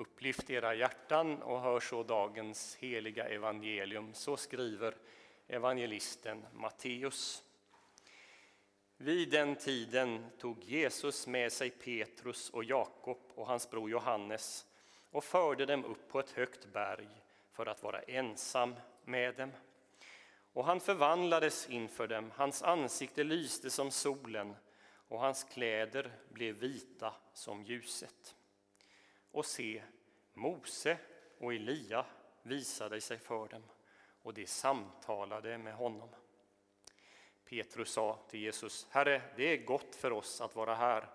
Upplyft era hjärtan och hör så dagens heliga evangelium. Så skriver evangelisten Matteus. Vid den tiden tog Jesus med sig Petrus och Jakob och hans bror Johannes och förde dem upp på ett högt berg för att vara ensam med dem. Och han förvandlades inför dem, hans ansikte lyste som solen och hans kläder blev vita som ljuset. Och se, Mose och Elia visade sig för dem, och de samtalade med honom. Petrus sa till Jesus, Herre, det är gott för oss att vara här.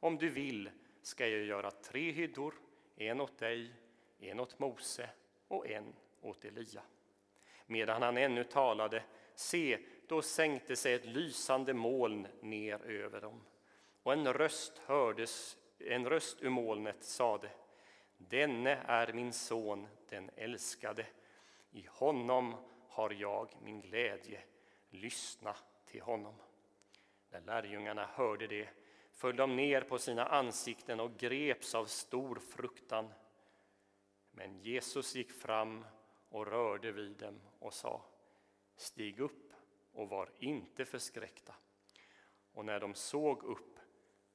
Om du vill ska jag göra tre hyddor, en åt dig, en åt Mose och en åt Elia. Medan han ännu talade, se, då sänkte sig ett lysande moln ner över dem. Och en röst hördes, en röst ur molnet sade, Denne är min son, den älskade. I honom har jag min glädje. Lyssna till honom. När lärjungarna hörde det föll de ner på sina ansikten och greps av stor fruktan. Men Jesus gick fram och rörde vid dem och sa Stig upp och var inte förskräckta. Och när de såg upp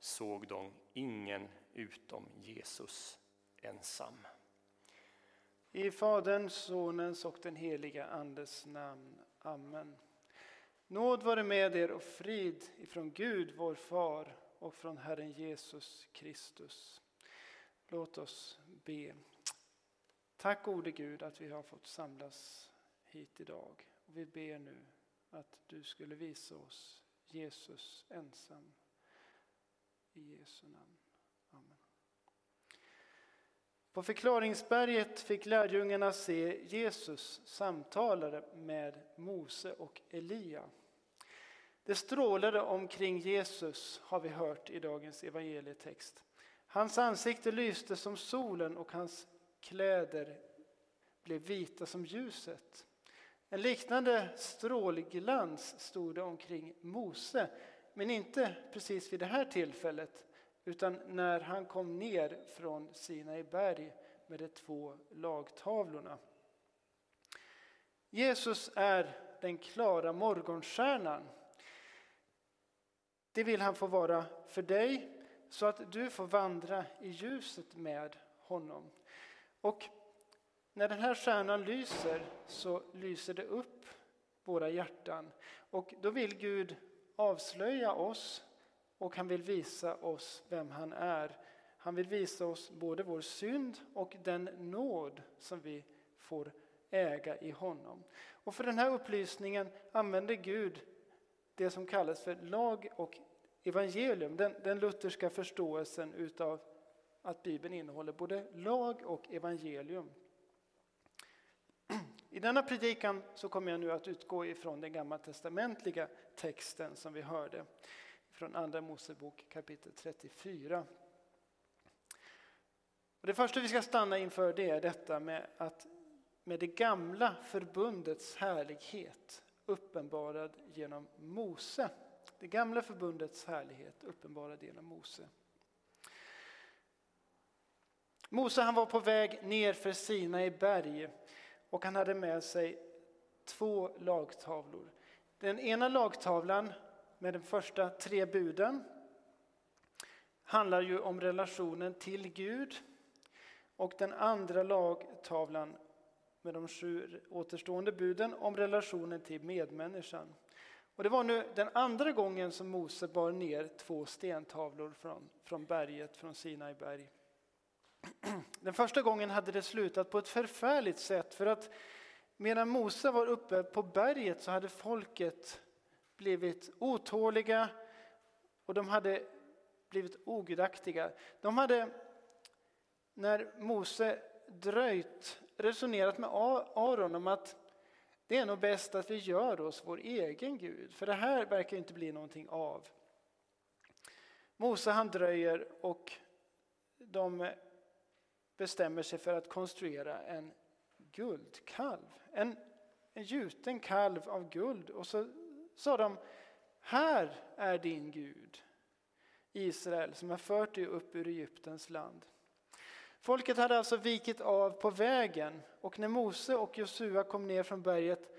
såg de ingen utom Jesus ensam. I Faderns, Sonens och den heliga Andes namn. Amen. Nåd vare med er och frid ifrån Gud, vår Far, och från Herren Jesus Kristus. Låt oss be. Tack gode Gud att vi har fått samlas hit idag. Vi ber nu att du skulle visa oss Jesus ensam. I Jesu namn. Amen. På förklaringsberget fick lärjungarna se Jesus samtalade med Mose och Elia. Det strålade omkring Jesus har vi hört i dagens evangelietext. Hans ansikte lyste som solen och hans kläder blev vita som ljuset. En liknande strålglans stod det omkring Mose, men inte precis vid det här tillfället utan när han kom ner från Sinai berg med de två lagtavlorna. Jesus är den klara morgonstjärnan. Det vill han få vara för dig så att du får vandra i ljuset med honom. Och när den här stjärnan lyser så lyser det upp våra hjärtan. Och då vill Gud avslöja oss och han vill visa oss vem han är. Han vill visa oss både vår synd och den nåd som vi får äga i honom. Och för den här upplysningen använder Gud det som kallas för lag och evangelium, den, den lutherska förståelsen utav att Bibeln innehåller både lag och evangelium. I denna predikan så kommer jag nu att utgå ifrån den gammaltestamentliga texten som vi hörde från Andra Mosebok kapitel 34. Och det första vi ska stanna inför det är detta med att med det gamla förbundets härlighet uppenbarad genom Mose. Det gamla förbundets härlighet uppenbarad genom Mose. Mose han var på väg ner för Sina i berg och han hade med sig två lagtavlor. Den ena lagtavlan med de första tre buden handlar ju om relationen till Gud och den andra lagtavlan med de sju återstående buden om relationen till medmänniskan. Och det var nu den andra gången som Mose bar ner två stentavlor från, från berget, från Sinai berg. Den första gången hade det slutat på ett förfärligt sätt för att medan Mose var uppe på berget så hade folket blivit otåliga och de hade blivit ogudaktiga. De hade, när Mose dröjt, resonerat med Aron om att det är nog bäst att vi gör oss vår egen Gud, för det här verkar inte bli någonting av. Mose han dröjer och de bestämmer sig för att konstruera en guldkalv. En, en gjuten kalv av guld. Och så sa de, här är din Gud, Israel, som har fört dig upp ur Egyptens land. Folket hade alltså vikit av på vägen och när Mose och Josua kom ner från berget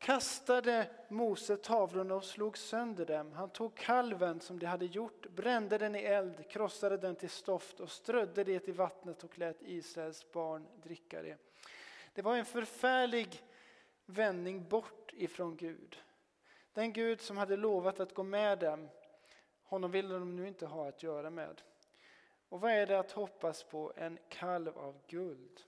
kastade Mose tavlorna och slog sönder dem. Han tog kalven som de hade gjort, brände den i eld, krossade den till stoft och strödde det i vattnet och lät Israels barn dricka det. Det var en förfärlig vändning bort ifrån Gud. Den Gud som hade lovat att gå med dem, honom ville de nu inte ha att göra med. Och vad är det att hoppas på? En kalv av guld.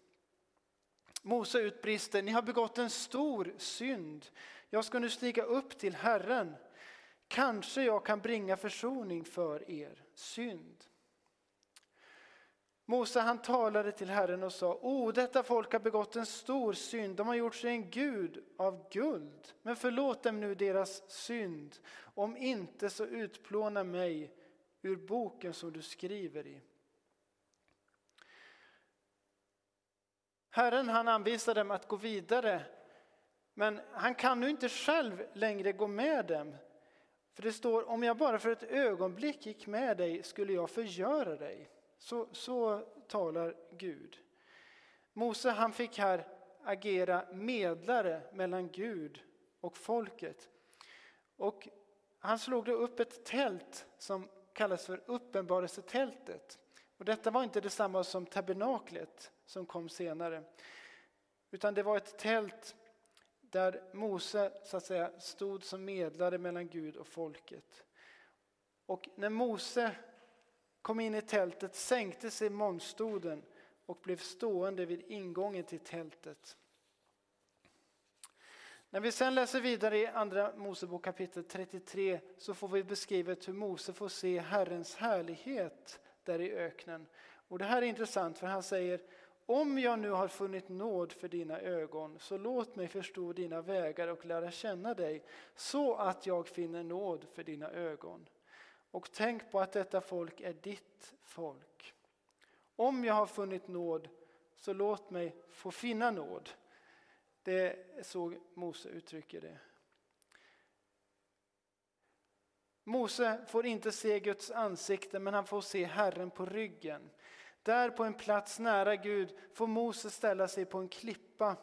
Mose utbrister, ni har begått en stor synd. Jag ska nu stiga upp till Herren. Kanske jag kan bringa försoning för er synd. Mose han talade till Herren och sa, O, detta folk har begått en stor synd, de har gjort sig en gud av guld. Men förlåt dem nu deras synd, om inte så utplåna mig ur boken som du skriver i. Herren han anvisar dem att gå vidare, men han kan nu inte själv längre gå med dem. För det står, om jag bara för ett ögonblick gick med dig skulle jag förgöra dig. Så, så talar Gud. Mose han fick här agera medlare mellan Gud och folket. Och han slog då upp ett tält som kallas för uppenbarelsetältet. Och detta var inte detsamma som tabernaklet som kom senare. Utan det var ett tält där Mose så att säga, stod som medlare mellan Gud och folket. Och när Mose kom in i tältet sänkte sig monstoden och blev stående vid ingången till tältet. När vi sen läser vidare i Andra Mosebok kapitel 33 så får vi beskrivet hur Mose får se Herrens härlighet där i öknen. Och det här är intressant för han säger om jag nu har funnit nåd för dina ögon, så låt mig förstå dina vägar och lära känna dig, så att jag finner nåd för dina ögon. Och tänk på att detta folk är ditt folk. Om jag har funnit nåd, så låt mig få finna nåd. Det är så Mose uttrycker det. Mose får inte se Guds ansikte, men han får se Herren på ryggen. Där på en plats nära Gud får Mose ställa sig på en klippa.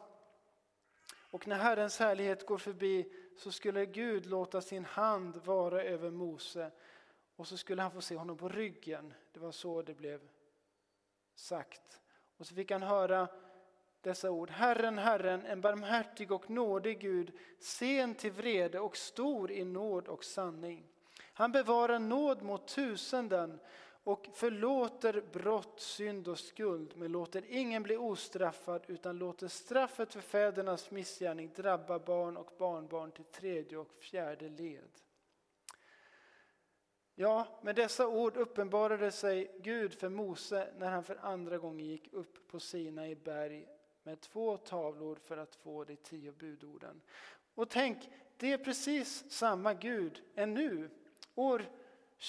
Och när Herrens härlighet går förbi så skulle Gud låta sin hand vara över Mose och så skulle han få se honom på ryggen. Det var så det blev sagt. Och så fick han höra dessa ord. Herren, Herren, en barmhärtig och nådig Gud, sen till vrede och stor i nåd och sanning. Han bevarar nåd mot tusenden och förlåter brott, synd och skuld men låter ingen bli ostraffad utan låter straffet för fädernas missgärning drabba barn och barnbarn till tredje och fjärde led. Ja, med dessa ord uppenbarade sig Gud för Mose när han för andra gången gick upp på Sina i berg med två tavlor för att få de tio budorden. Och tänk, det är precis samma Gud ännu, år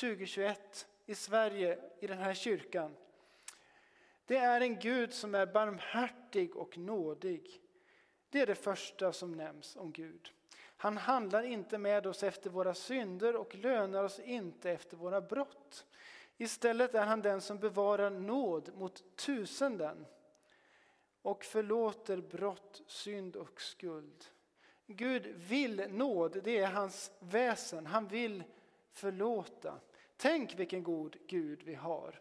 2021 i Sverige, i den här kyrkan. Det är en Gud som är barmhärtig och nådig. Det är det första som nämns om Gud. Han handlar inte med oss efter våra synder och lönar oss inte efter våra brott. Istället är han den som bevarar nåd mot tusenden och förlåter brott, synd och skuld. Gud vill nåd, det är hans väsen. Han vill förlåta. Tänk vilken god Gud vi har.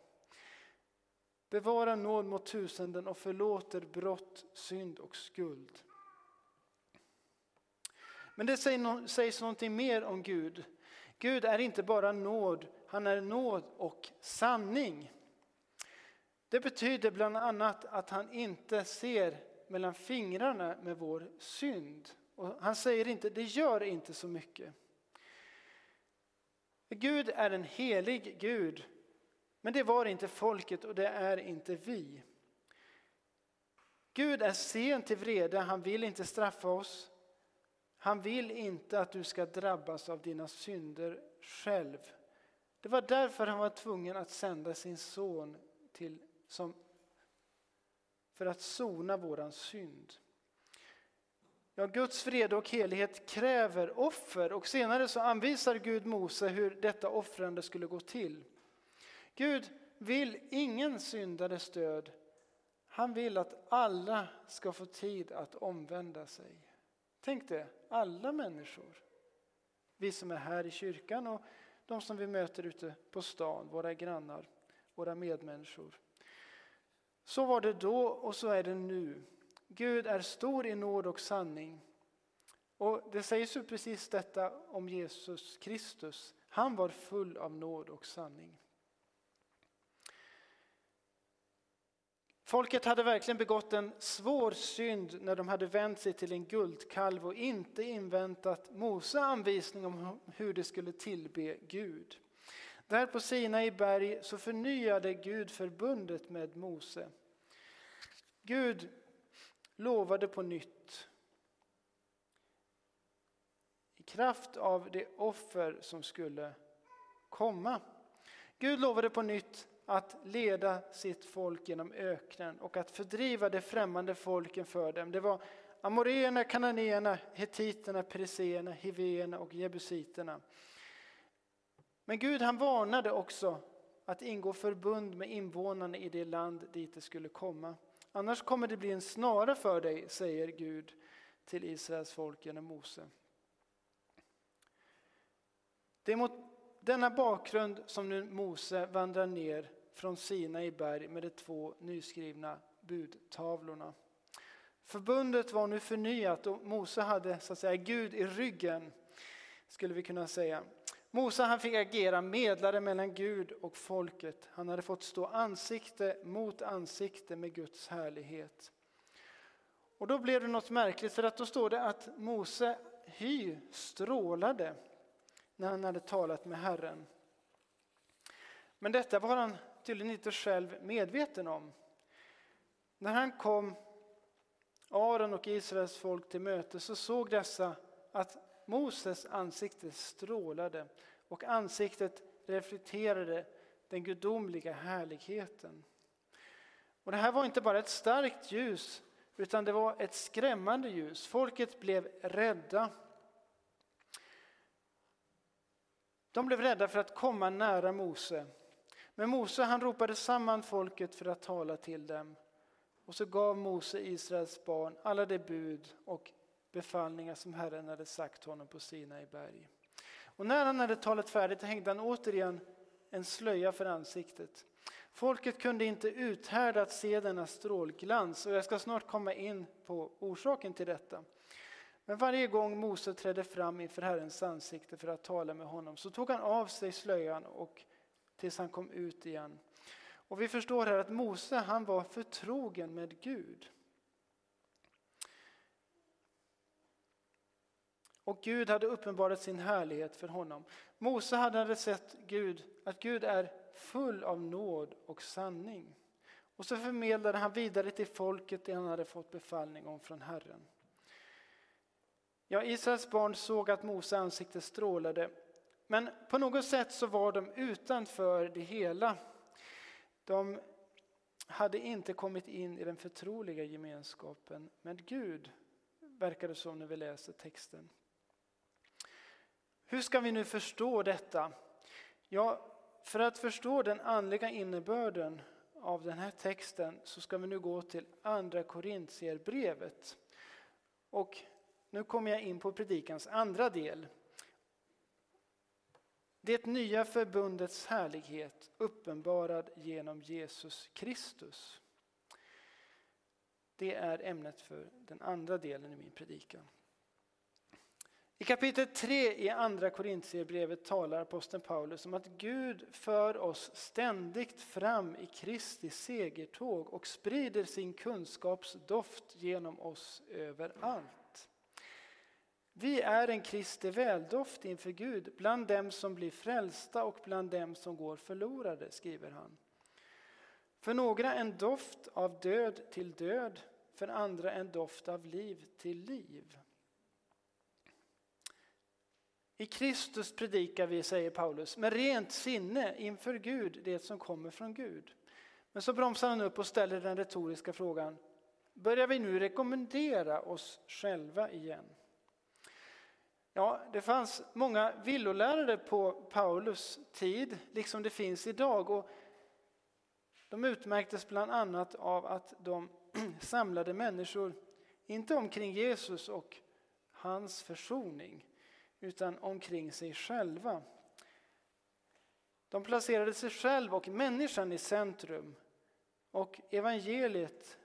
Bevara nåd mot tusenden och förlåter brott, synd och skuld. Men det sägs någonting mer om Gud. Gud är inte bara nåd, han är nåd och sanning. Det betyder bland annat att han inte ser mellan fingrarna med vår synd. Och han säger inte, det gör inte så mycket. Gud är en helig Gud, men det var inte folket och det är inte vi. Gud är sen till vrede, han vill inte straffa oss. Han vill inte att du ska drabbas av dina synder själv. Det var därför han var tvungen att sända sin son till, som, för att sona våran synd. Ja, Guds fred och helighet kräver offer och senare så anvisar Gud Mose hur detta offrande skulle gå till. Gud vill ingen syndares död, Han vill att alla ska få tid att omvända sig. Tänk det, alla människor. Vi som är här i kyrkan och de som vi möter ute på stan, våra grannar, våra medmänniskor. Så var det då och så är det nu. Gud är stor i nåd och sanning. Och Det sägs ju precis detta om Jesus Kristus. Han var full av nåd och sanning. Folket hade verkligen begått en svår synd när de hade vänt sig till en guldkalv och inte inväntat Mose anvisning om hur de skulle tillbe Gud. Där på Sinai berg så förnyade Gud förbundet med Mose. Gud lovade på nytt i kraft av det offer som skulle komma. Gud lovade på nytt att leda sitt folk genom öknen och att fördriva de främmande folken för dem. Det var amoreerna, kananéerna, hetiterna, periseerna, hivéerna och jebusiterna. Men Gud han varnade också att ingå förbund med invånarna i det land dit det skulle komma. Annars kommer det bli en snara för dig, säger Gud till Israels folk genom Mose. Det är mot denna bakgrund som nu Mose vandrar ner från Sina i berg med de två nyskrivna budtavlorna. Förbundet var nu förnyat och Mose hade så att säga Gud i ryggen, skulle vi kunna säga. Mose han fick agera medlare mellan Gud och folket. Han hade fått stå ansikte mot ansikte med Guds härlighet. Och då blev det något märkligt för att då står det att Mose hy strålade när han hade talat med Herren. Men detta var han tydligen inte själv medveten om. När han kom Aron och Israels folk till möte så såg dessa att Moses ansikte strålade och ansiktet reflekterade den gudomliga härligheten. Och det här var inte bara ett starkt ljus utan det var ett skrämmande ljus. Folket blev rädda. De blev rädda för att komma nära Mose. Men Mose han ropade samman folket för att tala till dem. Och så gav Mose Israels barn alla de bud och befallningar som Herren hade sagt honom på Sinai berg. Och när han hade talat färdigt hängde han återigen en slöja för ansiktet. Folket kunde inte uthärda att se denna strålglans och jag ska snart komma in på orsaken till detta. Men varje gång Mose trädde fram inför Herrens ansikte för att tala med honom så tog han av sig slöjan och tills han kom ut igen. Och vi förstår här att Mose han var förtrogen med Gud. Och Gud hade uppenbarat sin härlighet för honom. Mose hade sett Gud, att Gud är full av nåd och sanning. Och så förmedlade han vidare till folket det han hade fått befallning om från Herren. Ja, Israels barn såg att Mose ansikte strålade men på något sätt så var de utanför det hela. De hade inte kommit in i den förtroliga gemenskapen med Gud, verkar det som när vi läser texten. Hur ska vi nu förstå detta? Ja, för att förstå den andliga innebörden av den här texten så ska vi nu gå till Andra Korintierbrevet. Och nu kommer jag in på predikans andra del. Det nya förbundets härlighet uppenbarad genom Jesus Kristus. Det är ämnet för den andra delen i min predikan. I kapitel 3 i andra Korintierbrevet talar aposteln Paulus om att Gud för oss ständigt fram i Kristi segertåg och sprider sin kunskapsdoft genom oss överallt. Vi är en Kristi väldoft inför Gud bland dem som blir frälsta och bland dem som går förlorade, skriver han. För några en doft av död till död, för andra en doft av liv till liv. I Kristus predikar vi, säger Paulus, med rent sinne inför Gud det som kommer från Gud. Men så bromsar han upp och ställer den retoriska frågan, börjar vi nu rekommendera oss själva igen? Ja, det fanns många villolärare på Paulus tid, liksom det finns idag. Och De utmärktes bland annat av att de samlade människor, inte omkring Jesus och hans försoning, utan omkring sig själva. De placerade sig själv och människan i centrum och evangeliet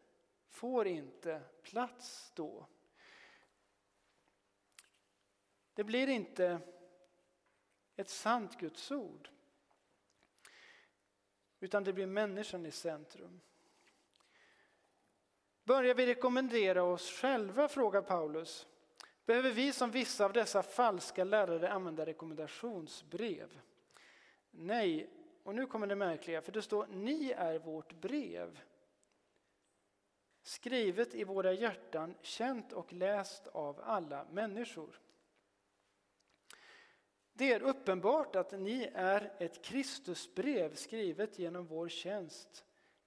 får inte plats då. Det blir inte ett sant Guds ord. Utan det blir människan i centrum. Börjar vi rekommendera oss själva, frågar Paulus. Behöver vi som vissa av dessa falska lärare använda rekommendationsbrev? Nej, och nu kommer det märkliga, för det står ni är vårt brev. Skrivet i våra hjärtan, känt och läst av alla människor. Det är uppenbart att ni är ett Kristusbrev skrivet genom vår tjänst.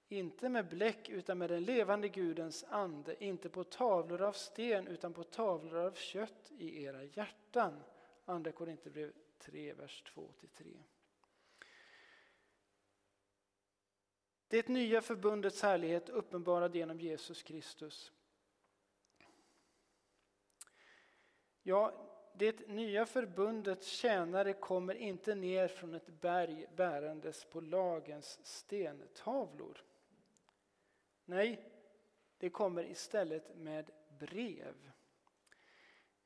Inte med bläck utan med den levande Gudens ande, inte på tavlor av sten utan på tavlor av kött i era hjärtan. Andra Korinthierbrevet 3, vers 2-3. Det nya förbundets härlighet uppenbarad genom Jesus Kristus. Ja, det nya förbundets tjänare kommer inte ner från ett berg bärandes på lagens stentavlor. Nej, det kommer istället med brev.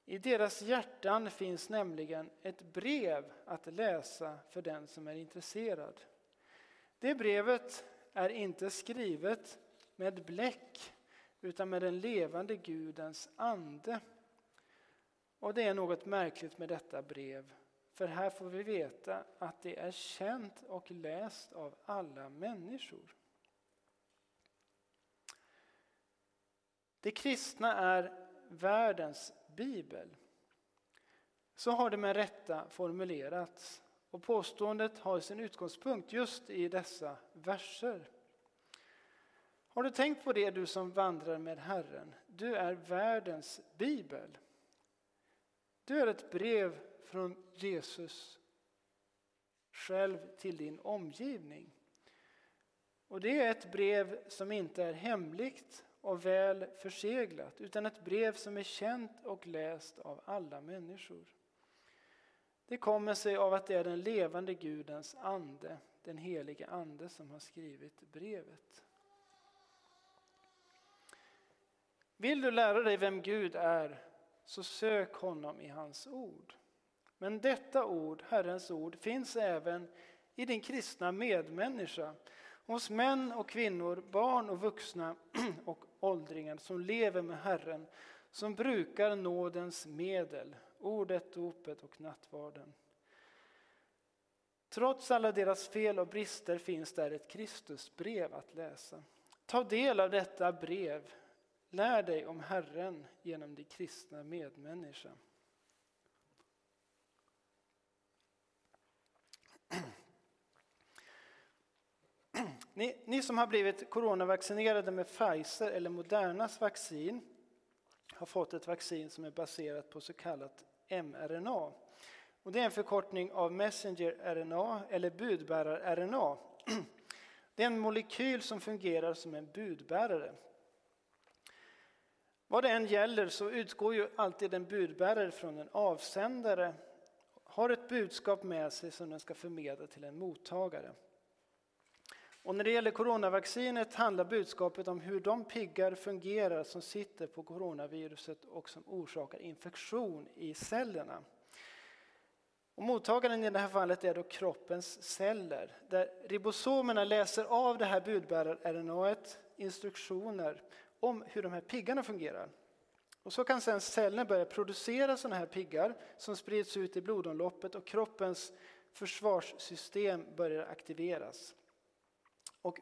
I deras hjärtan finns nämligen ett brev att läsa för den som är intresserad. Det brevet är inte skrivet med bläck utan med den levande Gudens ande. Och det är något märkligt med detta brev, för här får vi veta att det är känt och läst av alla människor. Det kristna är världens bibel. Så har det med rätta formulerats. Och påståendet har sin utgångspunkt just i dessa verser. Har du tänkt på det du som vandrar med Herren? Du är världens bibel. Du är ett brev från Jesus själv till din omgivning. Och det är ett brev som inte är hemligt och väl förseglat utan ett brev som är känt och läst av alla människor. Det kommer sig av att det är den levande Gudens ande, den helige ande, som har skrivit brevet. Vill du lära dig vem Gud är så sök honom i hans ord. Men detta ord, Herrens ord, finns även i din kristna medmänniska, hos män och kvinnor, barn och vuxna och åldringar som lever med Herren, som brukar nådens medel, ordet, dopet och nattvarden. Trots alla deras fel och brister finns där ett Kristusbrev att läsa. Ta del av detta brev Lär dig om Herren genom din kristna medmänniska. Ni, ni, som har blivit coronavaccinerade med Pfizer eller Modernas vaccin har fått ett vaccin som är baserat på så kallat mRNA. Och det är en förkortning av messenger-RNA eller budbärar-RNA. Det är en molekyl som fungerar som en budbärare. Vad det än gäller så utgår ju alltid en budbärare från en avsändare, har ett budskap med sig som den ska förmedla till en mottagare. Och när det gäller coronavaccinet handlar budskapet om hur de piggar fungerar som sitter på coronaviruset och som orsakar infektion i cellerna. Och mottagaren i det här fallet är då kroppens celler, där ribosomerna läser av det här budbärar-RNA instruktioner om hur de här piggarna fungerar. Och så kan sedan cellerna börja producera sådana här piggar som sprids ut i blodomloppet och kroppens försvarssystem börjar aktiveras. Och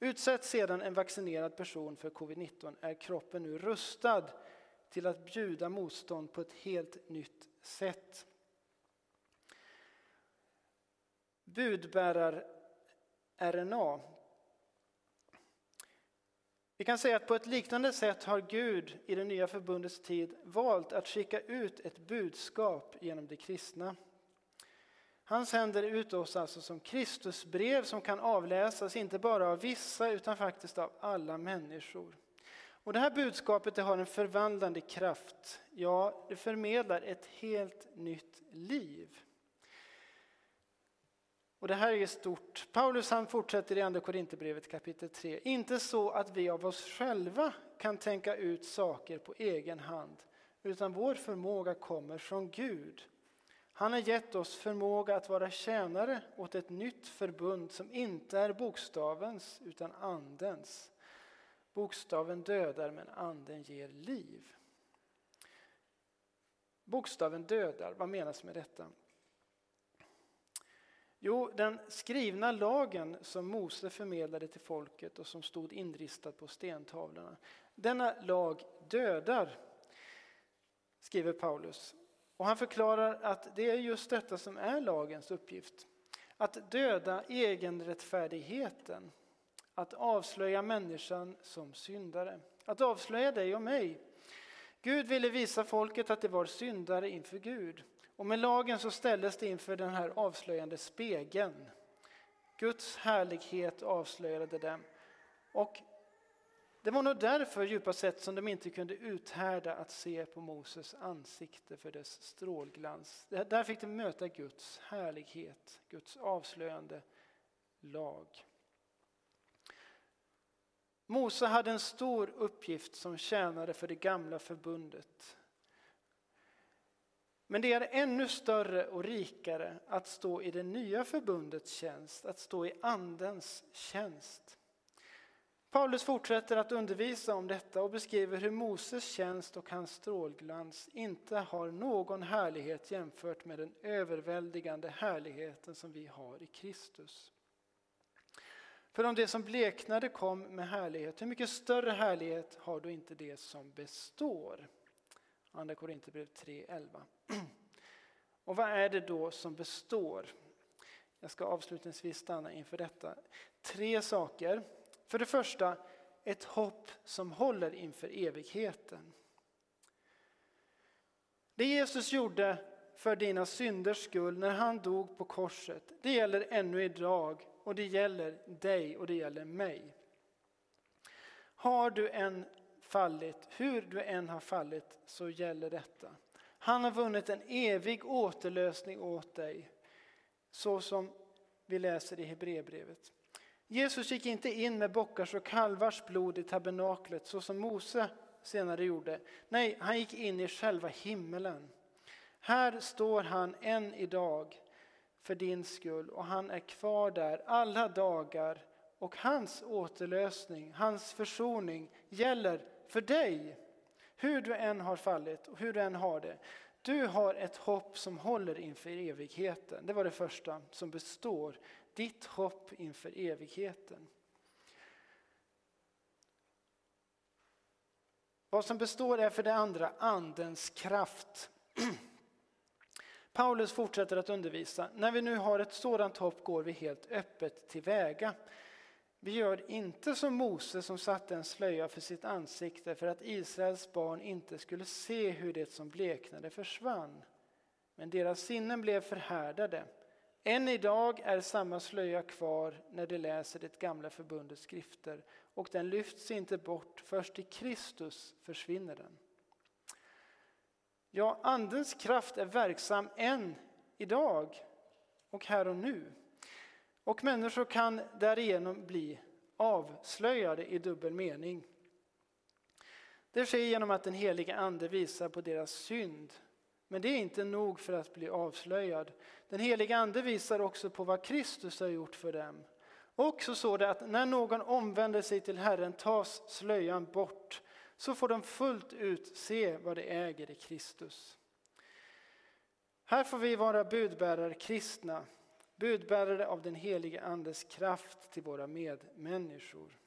utsätts sedan en vaccinerad person för covid-19 är kroppen nu rustad till att bjuda motstånd på ett helt nytt sätt. Budbärar-RNA vi kan säga att på ett liknande sätt har Gud i det nya förbundets tid valt att skicka ut ett budskap genom de kristna. Han sänder ut oss alltså som Kristusbrev som kan avläsas inte bara av vissa utan faktiskt av alla människor. Och det här budskapet det har en förvandlande kraft. Ja, det förmedlar ett helt nytt liv. Och det här är stort. Paulus han fortsätter i Andra Korinthierbrevet kapitel 3. Inte så att vi av oss själva kan tänka ut saker på egen hand, utan vår förmåga kommer från Gud. Han har gett oss förmåga att vara tjänare åt ett nytt förbund som inte är bokstavens utan andens. Bokstaven dödar men anden ger liv. Bokstaven dödar, vad menas med detta? Jo, den skrivna lagen som Mose förmedlade till folket och som stod inristad på stentavlorna. Denna lag dödar, skriver Paulus. Och han förklarar att det är just detta som är lagens uppgift. Att döda egenrättfärdigheten. Att avslöja människan som syndare. Att avslöja dig och mig. Gud ville visa folket att det var syndare inför Gud. Och med lagen så ställdes det inför den här avslöjande spegeln. Guds härlighet avslöjade dem. Och det var nog därför djupa sett som de inte kunde uthärda att se på Moses ansikte för dess strålglans. Där fick de möta Guds härlighet, Guds avslöjande lag. Mose hade en stor uppgift som tjänare för det gamla förbundet. Men det är ännu större och rikare att stå i det nya förbundets tjänst, att stå i Andens tjänst. Paulus fortsätter att undervisa om detta och beskriver hur Moses tjänst och hans strålglans inte har någon härlighet jämfört med den överväldigande härligheten som vi har i Kristus. För om det som bleknade kom med härlighet, hur mycket större härlighet har då inte det som består? Andra Korinthierbrevet 3.11. Och vad är det då som består? Jag ska avslutningsvis stanna inför detta. Tre saker. För det första, ett hopp som håller inför evigheten. Det Jesus gjorde för dina synders skull när han dog på korset, det gäller ännu idag och det gäller dig och det gäller mig. Har du än fallit, hur du än har fallit, så gäller detta. Han har vunnit en evig återlösning åt dig, så som vi läser i Hebreerbrevet. Jesus gick inte in med bockars och kalvars blod i tabernaklet så som Mose senare gjorde. Nej, han gick in i själva himmelen. Här står han än idag för din skull och han är kvar där alla dagar och hans återlösning, hans försoning gäller för dig. Hur du än har fallit och hur du än har det. Du har ett hopp som håller inför evigheten. Det var det första som består. Ditt hopp inför evigheten. Vad som består är för det andra andens kraft. Paulus fortsätter att undervisa. När vi nu har ett sådant hopp går vi helt öppet tillväga. Vi gör inte som Mose som satte en slöja för sitt ansikte för att Israels barn inte skulle se hur det som bleknade försvann. Men deras sinnen blev förhärdade. Än idag är samma slöja kvar när de läser det gamla förbundets skrifter och den lyfts inte bort, först i Kristus försvinner den. Ja, Andens kraft är verksam än idag och här och nu. Och människor kan därigenom bli avslöjade i dubbel mening. Det sker genom att den helige Ande visar på deras synd. Men det är inte nog för att bli avslöjad. Den helige Ande visar också på vad Kristus har gjort för dem. Och så står det att när någon omvänder sig till Herren tas slöjan bort så får de fullt ut se vad de äger i Kristus. Här får vi vara budbärare kristna budbärare av den helige Andes kraft till våra medmänniskor.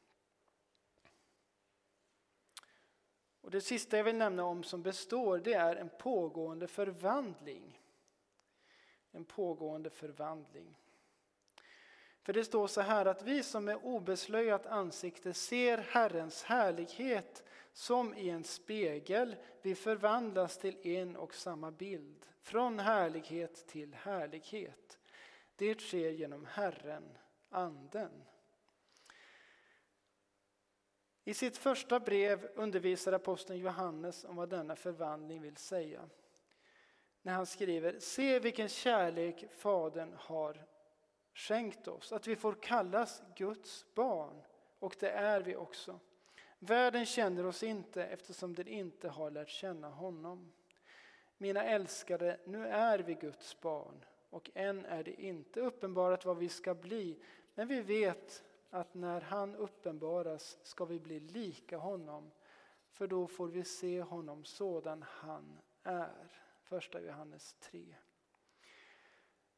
Och det sista jag vill nämna om som består det är en pågående förvandling. En pågående förvandling. För det står så här att vi som med obeslöjat ansikte ser Herrens härlighet som i en spegel, vi förvandlas till en och samma bild, från härlighet till härlighet Det sker genom Herren, Anden. I sitt första brev undervisar aposteln Johannes om vad denna förvandling vill säga. När han skriver, se vilken kärlek Fadern har skänkt oss, att vi får kallas Guds barn, och det är vi också. Världen känner oss inte eftersom den inte har lärt känna honom. Mina älskade, nu är vi Guds barn och än är det inte uppenbarat vad vi ska bli, men vi vet att när han uppenbaras ska vi bli lika honom, för då får vi se honom sådan han är. Första Johannes 3.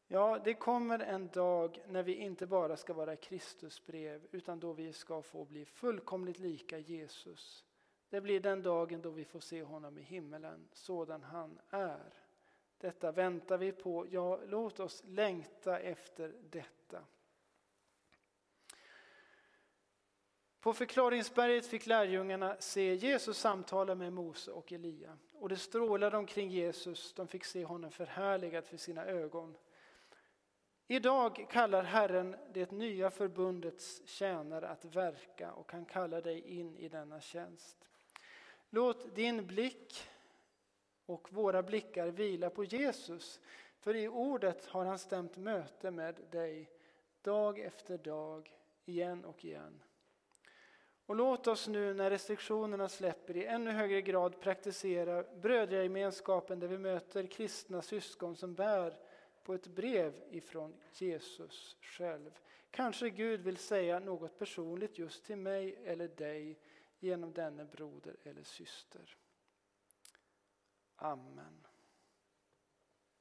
Ja, det kommer en dag när vi inte bara ska vara Kristusbrev utan då vi ska få bli fullkomligt lika Jesus. Det blir den dagen då vi får se honom i himmelen, sådan han är. Detta väntar vi på. Ja, låt oss längta efter detta. På förklaringsberget fick lärjungarna se Jesus samtala med Mose och Elia. Och det strålade omkring Jesus, de fick se honom förhärligad för sina ögon. Idag kallar Herren det nya förbundets tjänare att verka och han kallar dig in i denna tjänst. Låt din blick och våra blickar vila på Jesus, för i ordet har han stämt möte med dig dag efter dag, igen och igen. Och låt oss nu när restriktionerna släpper i ännu högre grad praktisera brödragemenskapen där vi möter kristna syskon som bär på ett brev ifrån Jesus själv. Kanske Gud vill säga något personligt just till mig eller dig genom denne broder eller syster. Amen.